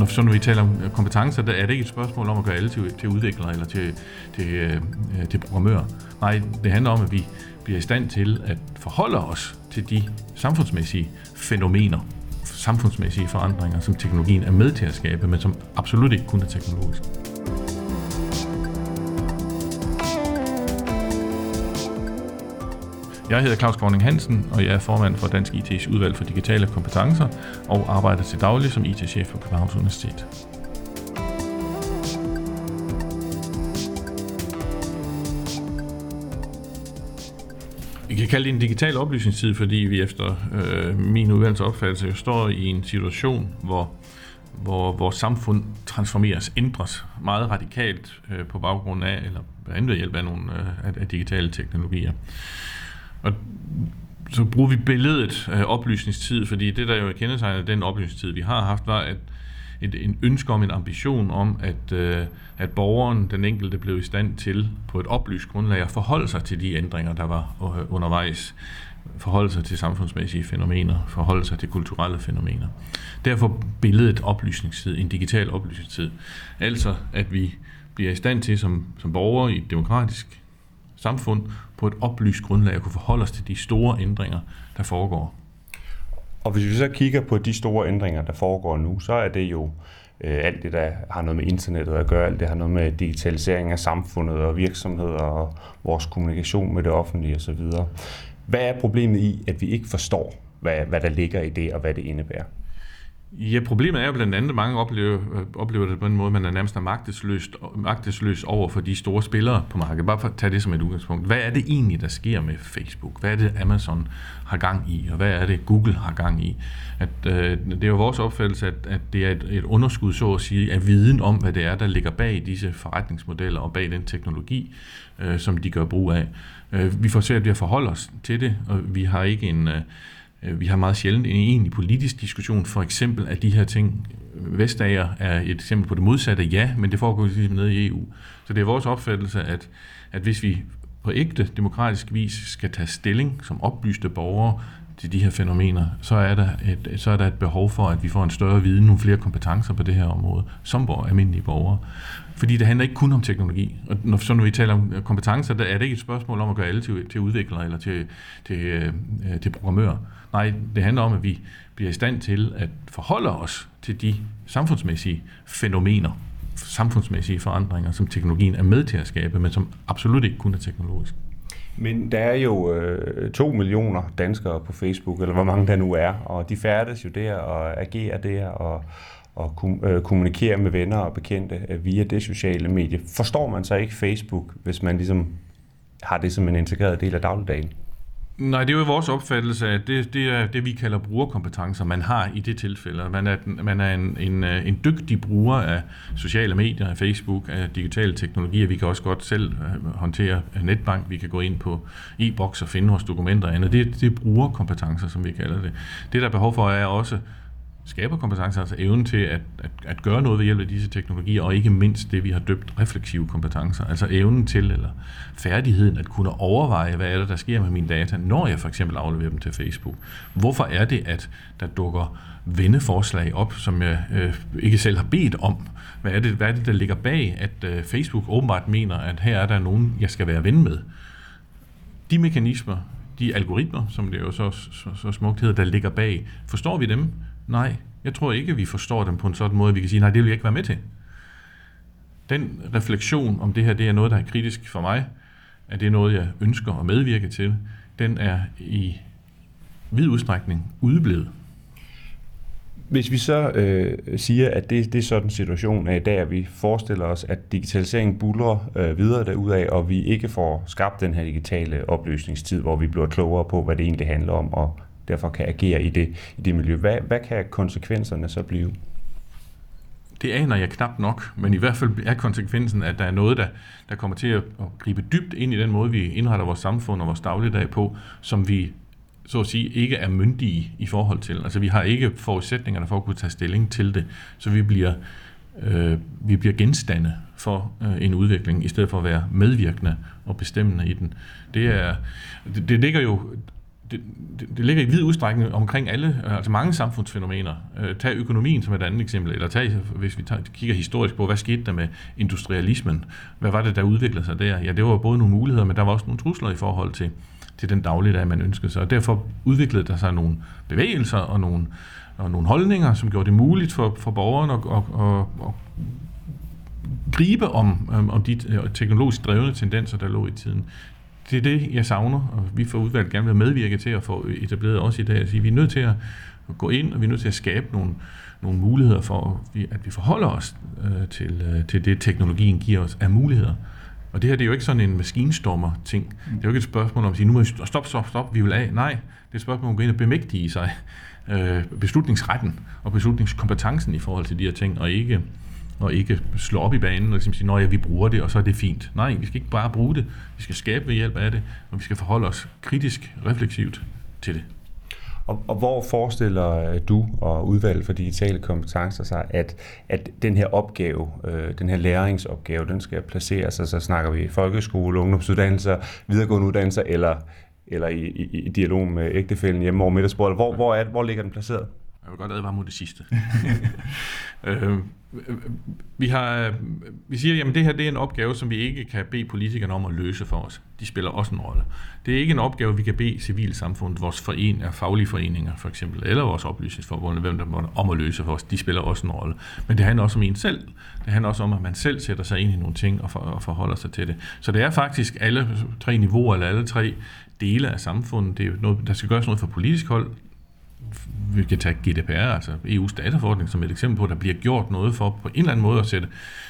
når, så når vi taler om øh, kompetencer, der er det ikke et spørgsmål om at gøre alle til, til udviklere eller til, til, øh, øh, til programmører. Nej, det handler om, at vi bliver i stand til at forholde os til de samfundsmæssige fænomener, samfundsmæssige forandringer, som teknologien er med til at skabe, men som absolut ikke kun er teknologisk. Jeg hedder Claus Korning Hansen, og jeg er formand for Dansk IT's udvalg for digitale kompetencer og arbejder til daglig som IT-chef på Københavns Universitet. Vi kan kalde det en digital oplysningstid, fordi vi efter øh, min udvalgelse opfattelse står i en situation, hvor, hvor vores samfund transformeres, ændres meget radikalt øh, på baggrund af, eller blandt andet ved hjælp af nogle øh, af, af digitale teknologier. Og så bruger vi billedet øh, oplysningstid, fordi det, der jo er kendetegnet den oplysningstid, vi har haft, var at et, en ønske om en ambition om, at, øh, at borgeren, den enkelte, blev i stand til på et oplyst grundlag at forholde sig til de ændringer, der var undervejs, forholde sig til samfundsmæssige fænomener, forholde sig til kulturelle fænomener. Derfor billedet oplysningstid, en digital oplysningstid. Altså, at vi bliver i stand til som, som borgere i et demokratisk samfund på et oplyst grundlag at kunne forholde os til de store ændringer, der foregår. Og hvis vi så kigger på de store ændringer, der foregår nu, så er det jo øh, alt det, der har noget med internettet at gøre, alt det har noget med digitalisering af samfundet og virksomheder og vores kommunikation med det offentlige osv. Hvad er problemet i, at vi ikke forstår, hvad, hvad der ligger i det og hvad det indebærer? Ja, problemet er jo blandt andet, at mange oplever, øh, oplever det på en måde, man er nærmest magtesløs, magtesløs over for de store spillere på markedet. Bare for at tage det som et udgangspunkt. Hvad er det egentlig, der sker med Facebook? Hvad er det, Amazon har gang i? Og hvad er det, Google har gang i? At, øh, det er jo vores opfattelse, at, at det er et, et underskud, så at sige, af viden om, hvad det er, der ligger bag disse forretningsmodeller og bag den teknologi, øh, som de gør brug af. Øh, vi får svært ved at forholde os til det, og vi har ikke en... Øh, Øh, vi har meget sjældent en egentlig politisk diskussion, for eksempel at de her ting, Vestager er et eksempel på det modsatte, ja, men det foregår ligesom nede i EU. Så det er vores opfattelse, at, at hvis vi på ægte demokratisk vis skal tage stilling som oplyste borgere til de her fænomener, så er, der et, så er der et behov for, at vi får en større viden, nogle flere kompetencer på det her område, som vores almindelige borgere. Fordi det handler ikke kun om teknologi. Og når, så når vi taler om øh, kompetencer, der er det ikke et spørgsmål om at gøre alle til, til udviklere eller til, til, øh, øh, til programmører. Nej, det handler om, at vi bliver i stand til at forholde os til de samfundsmæssige fænomener, samfundsmæssige forandringer, som teknologien er med til at skabe, men som absolut ikke kun er teknologisk. Men der er jo øh, to millioner danskere på Facebook, eller hvor mange der nu er, og de færdes jo der og agerer der og, og øh, kommunikere med venner og bekendte øh, via det sociale medie. Forstår man så ikke Facebook, hvis man ligesom har det som en integreret del af dagligdagen? Nej, det er jo vores opfattelse, at det, det er det, vi kalder brugerkompetencer, man har i det tilfælde. Man er, man er en, en, øh, en dygtig bruger af sociale medier, af Facebook, af digitale teknologier. Vi kan også godt selv håndtere netbank. Vi kan gå ind på e-boks og finde vores dokumenter og andet. Det, det er brugerkompetencer, som vi kalder det. Det, der er behov for, er også skaberkompetencer, altså evnen til at, at, at gøre noget ved hjælp af disse teknologier, og ikke mindst det, vi har døbt refleksive kompetencer, altså evnen til, eller færdigheden at kunne overveje, hvad er det, der sker med mine data, når jeg for eksempel afleverer dem til Facebook. Hvorfor er det, at der dukker venneforslag op, som jeg øh, ikke selv har bedt om? Hvad er, det, hvad er det, der ligger bag, at øh, Facebook åbenbart mener, at her er der nogen, jeg skal være ven med? De mekanismer, de algoritmer, som det jo så, så, så smukt hedder, der ligger bag, forstår vi dem? Nej, jeg tror ikke, vi forstår dem på en sådan måde, at vi kan sige, nej, det vil jeg ikke være med til. Den refleksion om det her, det er noget, der er kritisk for mig, at det er noget, jeg ønsker at medvirke til, den er i vid udstrækning udeblevet. Hvis vi så øh, siger, at det, det er sådan en situation af i dag, at vi forestiller os, at digitaliseringen buller øh, videre derudad, og vi ikke får skabt den her digitale opløsningstid, hvor vi bliver klogere på, hvad det egentlig handler om, og derfor kan agere i det, i det miljø. Hvad, hvad kan konsekvenserne så blive? Det aner jeg knap nok, men i hvert fald er konsekvensen, at der er noget, der, der kommer til at, gribe dybt ind i den måde, vi indretter vores samfund og vores dagligdag på, som vi så at sige ikke er myndige i forhold til. Altså vi har ikke forudsætningerne for at kunne tage stilling til det, så vi bliver, øh, vi bliver genstande for øh, en udvikling, i stedet for at være medvirkende og bestemmende i den. Det, er, det, det ligger jo det, det, det ligger i vid udstrækning omkring alle, øh, altså mange samfundsfænomener. Øh, tag økonomien som et andet eksempel, eller tag, hvis vi tager, kigger historisk på, hvad skete der med industrialismen? Hvad var det, der udviklede sig der? Ja, det var både nogle muligheder, men der var også nogle trusler i forhold til, til den dagligdag, man ønskede sig. Og derfor udviklede der sig nogle bevægelser og nogle, og nogle holdninger, som gjorde det muligt for, for borgerne at, at, at, at gribe om, om de øh, teknologisk drevne tendenser, der lå i tiden det er det, jeg savner, og vi får udvalgt gerne vil medvirke til at få etableret også i dag. At sige, vi er nødt til at gå ind, og vi er nødt til at skabe nogle, nogle muligheder for, at vi forholder os øh, til, øh, til det, teknologien giver os af muligheder. Og det her det er jo ikke sådan en maskinstormer-ting. Det er jo ikke et spørgsmål om at sige, nu må vi stop, stop, stop, vi vil af. Nej, det er et spørgsmål om at gå ind og bemægtige sig øh, beslutningsretten og beslutningskompetencen i forhold til de her ting, og ikke og ikke slå op i banen og ligesom sige, at ja, vi bruger det, og så er det fint. Nej, vi skal ikke bare bruge det. Vi skal skabe ved hjælp af det, og vi skal forholde os kritisk, refleksivt til det. Og, og hvor forestiller øh, du og udvalget for digitale kompetencer sig, at, at den her opgave, øh, den her læringsopgave, den skal placeres, så, så snakker vi folkeskole, ungdomsuddannelser, videregående uddannelser, eller, eller i, i, i dialog med ægtefælden hjemme over middagsbordet. Hvor, hvor, er, hvor ligger den placeret? Jeg vil godt advare mod det sidste. øh, vi, har, vi siger, at det her det er en opgave, som vi ikke kan bede politikerne om at løse for os. De spiller også en rolle. Det er ikke en opgave, vi kan bede civilsamfundet, vores foren, faglige foreninger for eksempel, eller vores oplysningsforbund, hvem der måtte, om at løse for os. De spiller også en rolle. Men det handler også om en selv. Det handler også om, at man selv sætter sig ind i nogle ting og, for, og forholder sig til det. Så det er faktisk alle tre niveauer, eller alle tre dele af samfundet. Det er noget, der skal gøres noget for politisk hold, vi kan tage GDPR, altså EU's dataforordning, som et eksempel på, at der bliver gjort noget for på en eller anden måde at sætte,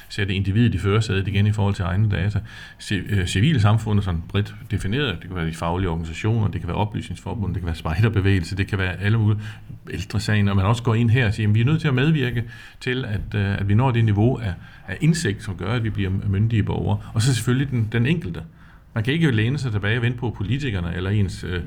sætte individet i førersædet igen i forhold til egne data. Øh, civilsamfundet, civile samfundet sådan bredt defineret, det kan være de faglige organisationer, det kan være oplysningsforbund, det kan være spejderbevægelse, det kan være alle mulige ældre sagen, og man også går ind her og siger, at vi er nødt til at medvirke til, at, øh, at vi når det niveau af, af indsigt, som gør, at vi bliver myndige borgere. Og så selvfølgelig den, den enkelte. Man kan ikke læne sig tilbage og vente på, at politikerne eller ens, øh,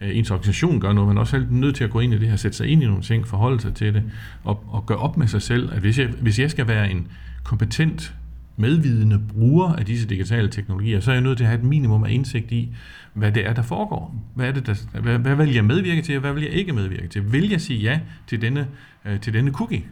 ens organisation gør noget. Man er også helt nødt til at gå ind i det her, sætte sig ind i nogle ting, forholde sig til det, og, og gøre op med sig selv, at hvis jeg, hvis jeg skal være en kompetent, medvidende bruger af disse digitale teknologier, så er jeg nødt til at have et minimum af indsigt i, hvad det er, der foregår. Hvad, er det, der, hvad, hvad vil jeg medvirke til, og hvad vil jeg ikke medvirke til? Vil jeg sige ja til denne, øh, til denne cookie?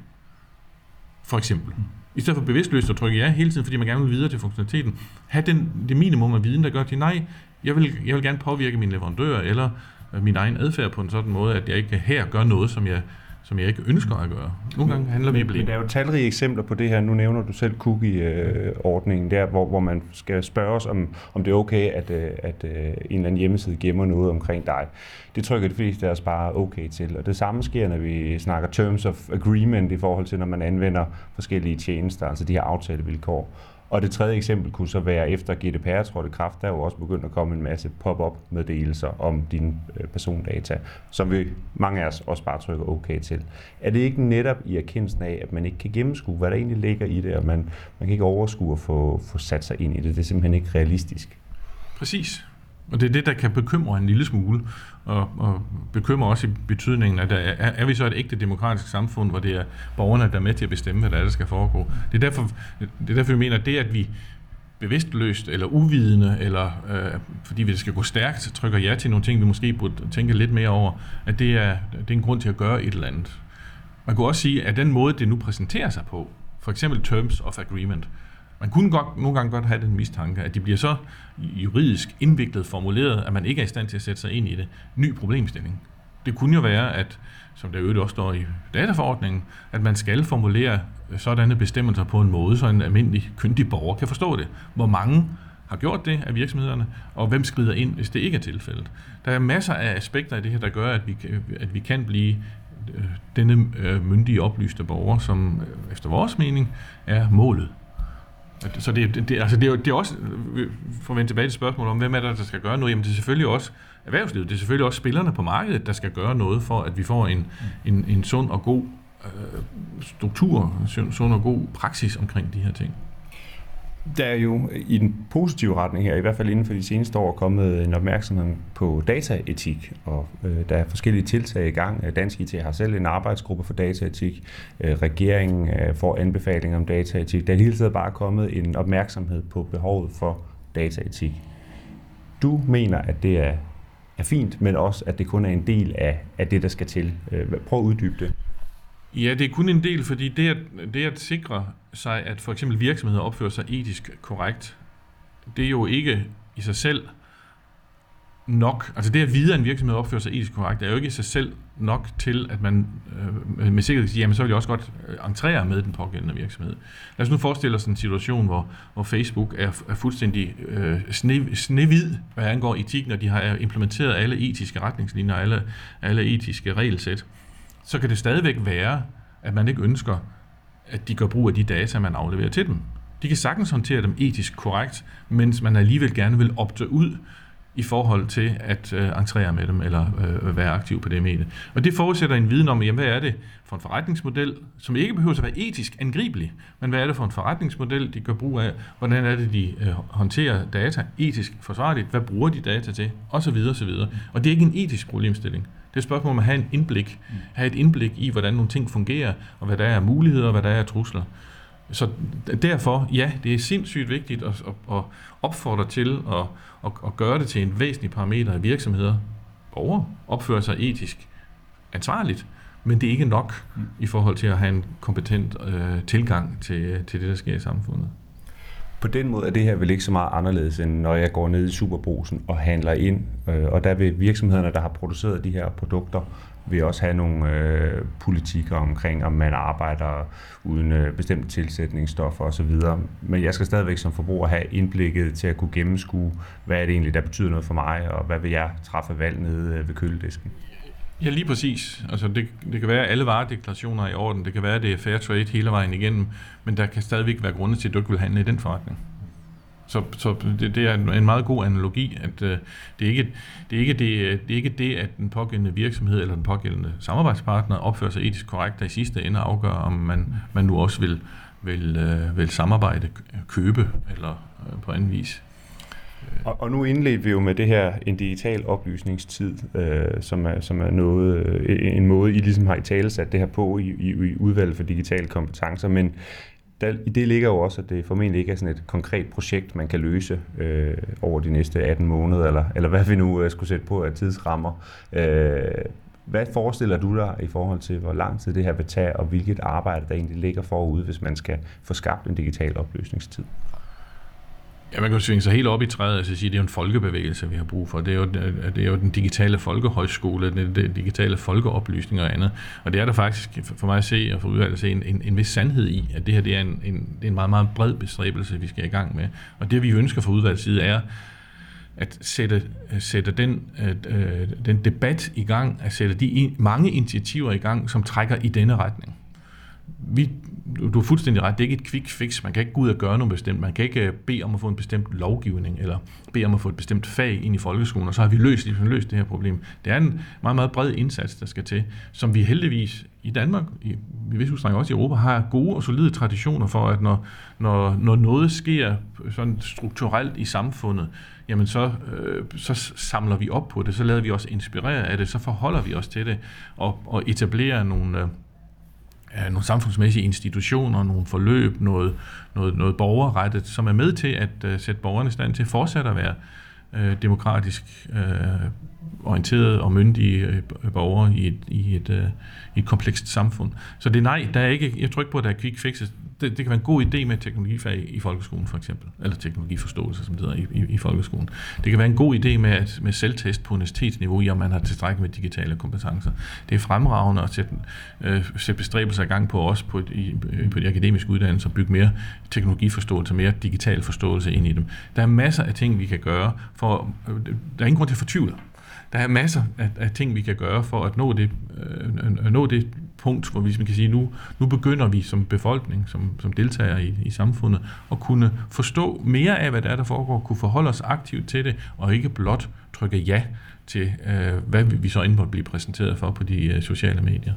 For eksempel. I stedet for bevidstløst at trykke ja hele tiden, fordi man gerne vil videre til funktionaliteten. have den, det minimum af viden, der gør til nej, jeg vil, jeg vil gerne påvirke min leverandør eller øh, min egen adfærd på en sådan måde, at jeg ikke her gør noget, som jeg som jeg ikke ønsker at gøre. Nogle gange handler vi blind. Men der er jo talrige eksempler på det her. Nu nævner du selv cookie-ordningen der, hvor, hvor man skal spørge os, om, om det er okay, at, øh, at øh, en eller anden hjemmeside gemmer noget omkring dig. Det trykker de fleste af os bare okay til. Og det samme sker, når vi snakker terms of agreement i forhold til, når man anvender forskellige tjenester, altså de her aftalevilkår. Og det tredje eksempel kunne så være, efter GDPR trådte kraft, der er jo også begyndt at komme en masse pop-up meddelelser om dine øh, persondata, som vi mange af os også bare trykker okay til. Er det ikke netop i erkendelsen af, at man ikke kan gennemskue, hvad der egentlig ligger i det, og man, man kan ikke overskue at få, få sat sig ind i det? Det er simpelthen ikke realistisk. Præcis. Og det er det, der kan bekymre en lille smule, og, og bekymre også i betydningen, at der er, er vi så et ægte demokratisk samfund, hvor det er borgerne, der er med til at bestemme, hvad der, er, der skal foregå. Det er derfor, det er derfor vi mener, at det, at vi bevidstløst eller uvidende, eller øh, fordi vi skal gå stærkt, trykker ja til nogle ting, vi måske burde tænke lidt mere over, at det er, det er en grund til at gøre et eller andet. Man kunne også sige, at den måde, det nu præsenterer sig på, for eksempel Terms of Agreement, man kunne godt, nogle gange godt have den mistanke, at de bliver så juridisk indviklet formuleret, at man ikke er i stand til at sætte sig ind i det. Ny problemstilling. Det kunne jo være, at, som der øvrigt også står i dataforordningen, at man skal formulere sådanne bestemmelser på en måde, så en almindelig kyndig borger kan forstå det. Hvor mange har gjort det af virksomhederne, og hvem skrider ind, hvis det ikke er tilfældet. Der er masser af aspekter i det her, der gør, at vi, at vi kan blive øh, denne øh, myndige oplyste borger, som øh, efter vores mening er målet så det, det, altså det, er, det er også, for at vende tilbage til spørgsmålet om, hvem er der, der skal gøre noget, jamen det er selvfølgelig også erhvervslivet, det er selvfølgelig også spillerne på markedet, der skal gøre noget for, at vi får en, en, en sund og god øh, struktur, sund og god praksis omkring de her ting. Der er jo i den positive retning her, i hvert fald inden for de seneste år, kommet en opmærksomhed på dataetik, og øh, der er forskellige tiltag i gang. Dansk IT har selv en arbejdsgruppe for dataetik. Øh, regeringen øh, får anbefalinger om dataetik. Der er hele tiden bare kommet en opmærksomhed på behovet for dataetik. Du mener, at det er er fint, men også at det kun er en del af, af det, der skal til. Øh, prøv at uddybe det. Ja, det er kun en del, fordi det at, det at sikre sig, at for eksempel virksomheder opfører sig etisk korrekt, det er jo ikke i sig selv nok, altså det at vide, at en virksomhed opfører sig etisk korrekt, er jo ikke i sig selv nok til, at man øh, med sikkerhed siger, jamen så vil jeg også godt øh, entrere med den pågældende virksomhed. Lad os nu forestille os en situation, hvor, hvor Facebook er, er fuldstændig øh, sne, snehvid, hvad angår etik, når de har øh, implementeret alle etiske retningslinjer, alle, alle etiske regelsæt. Så kan det stadigvæk være, at man ikke ønsker, at de gør brug af de data, man afleverer til dem. De kan sagtens håndtere dem etisk korrekt, mens man alligevel gerne vil opte ud i forhold til at øh, entrere med dem eller øh, være aktiv på det medie. Og det forudsætter en viden om, jamen, hvad er det for en forretningsmodel, som ikke behøver at være etisk angribelig, men hvad er det for en forretningsmodel, de gør brug af, hvordan er det, de øh, håndterer data etisk forsvarligt, hvad bruger de data til, og så videre, så videre. Og det er ikke en etisk problemstilling. Det er et spørgsmål om at have en indblik, have et indblik i, hvordan nogle ting fungerer, og hvad der er muligheder, og hvad der er trusler. Så derfor, ja, det er sindssygt vigtigt at, at, at opfordre til at, at, at gøre det til en væsentlig parameter i virksomheder. Borgere opfører sig etisk ansvarligt, men det er ikke nok i forhold til at have en kompetent øh, tilgang til, til det, der sker i samfundet. På den måde er det her vel ikke så meget anderledes, end når jeg går ned i superbrusen og handler ind. Øh, og der vil virksomhederne, der har produceret de her produkter, vil også have nogle øh, politikker omkring, om man arbejder uden øh, bestemte tilsætningsstoffer osv. Men jeg skal stadigvæk som forbruger have indblikket til at kunne gennemskue, hvad er det egentlig, der betyder noget for mig, og hvad vil jeg træffe valg nede øh, ved køledisken. Ja, lige præcis. Altså det, det kan være, at alle varedeklarationer er i orden. Det kan være, at det er fair trade hele vejen igennem. Men der kan stadigvæk være grunde til, at du ikke vil handle i den forretning. Så, så det, det er en meget god analogi, at uh, det, er ikke, det, er ikke det, det er ikke det, at den pågældende virksomhed eller den pågældende samarbejdspartner opfører sig etisk korrekt, der i sidste ende afgør, om man, man nu også vil, vil, uh, vil samarbejde, købe eller uh, på anden vis. Og, og nu indledte vi jo med det her en digital oplysningstid, øh, som, er, som er noget, øh, en måde, I ligesom har i tale sat det her på i, i, i udvalget for digitale kompetencer, men der, i det ligger jo også, at det formentlig ikke er sådan et konkret projekt, man kan løse øh, over de næste 18 måneder, eller, eller hvad vi nu øh, skulle sætte på af tidsrammer. Øh, hvad forestiller du dig i forhold til, hvor lang tid det her vil tage, og hvilket arbejde der egentlig ligger forude, hvis man skal få skabt en digital opløsningstid? Ja, man kan jo svinge sig helt op i træet og sige, at det er en folkebevægelse, vi har brug for. Det er jo, øh, det er jo den digitale folkehøjskole, den den digitale folkeoplysning og andet. Og det er der faktisk for mig at se, og for udvalget at se, en, en, en vis sandhed i, at det her det er, en, en, det er en meget, meget bred bestræbelse, vi skal i gang med. Og det, vi ønsker fra udvalgets side, er at sætte, øh, sætte den, øh, øh, den debat i gang, at sætte de mange initiativer i gang, som trækker i denne retning vi, du har fuldstændig ret, det er ikke et quick fix. Man kan ikke gå ud og gøre noget bestemt. Man kan ikke øh, bede om at få en bestemt lovgivning, eller bede om at få et bestemt fag ind i folkeskolen, og så har vi løst, vi løst det her problem. Det er en meget, meget bred indsats, der skal til, som vi heldigvis i Danmark, i, i vis udstrækning også i Europa, har gode og solide traditioner for, at når, når, når noget sker sådan strukturelt i samfundet, jamen så, øh, så samler vi op på det, så lader vi os inspirere af det, så forholder vi os til det, og, og etablerer nogle... Øh, nogle samfundsmæssige institutioner, nogle forløb, noget, noget, noget borgerrettet, som er med til at uh, sætte borgerne i stand til fortsat at være øh, demokratisk øh, orienterede og myndige øh, borgere i et, i, et, øh, i et komplekst samfund. Så det er nej, der er ikke, jeg tror ikke på, at der er quick fixes det, det kan være en god idé med teknologifag i folkeskolen for eksempel, eller teknologiforståelse, som det hedder i, i, i folkeskolen. Det kan være en god idé med, at, med selvtest på universitetsniveau, i om man har tilstrækkeligt med digitale kompetencer. Det er fremragende at sætte, øh, sætte bestræbelser i gang på os på, et, i, på de akademiske uddannelser, bygge mere teknologiforståelse, mere digital forståelse ind i dem. Der er masser af ting, vi kan gøre, for øh, der er ingen grund til at fortvivle. Der er masser af, af ting, vi kan gøre for at nå det, øh, nå det punkt, hvor vi kan sige, nu, nu begynder vi som befolkning, som, som deltagere i, i samfundet, at kunne forstå mere af, hvad der er, der foregår, kunne forholde os aktivt til det, og ikke blot trykke ja til, øh, hvad vi så end måtte blive præsenteret for på de øh, sociale medier.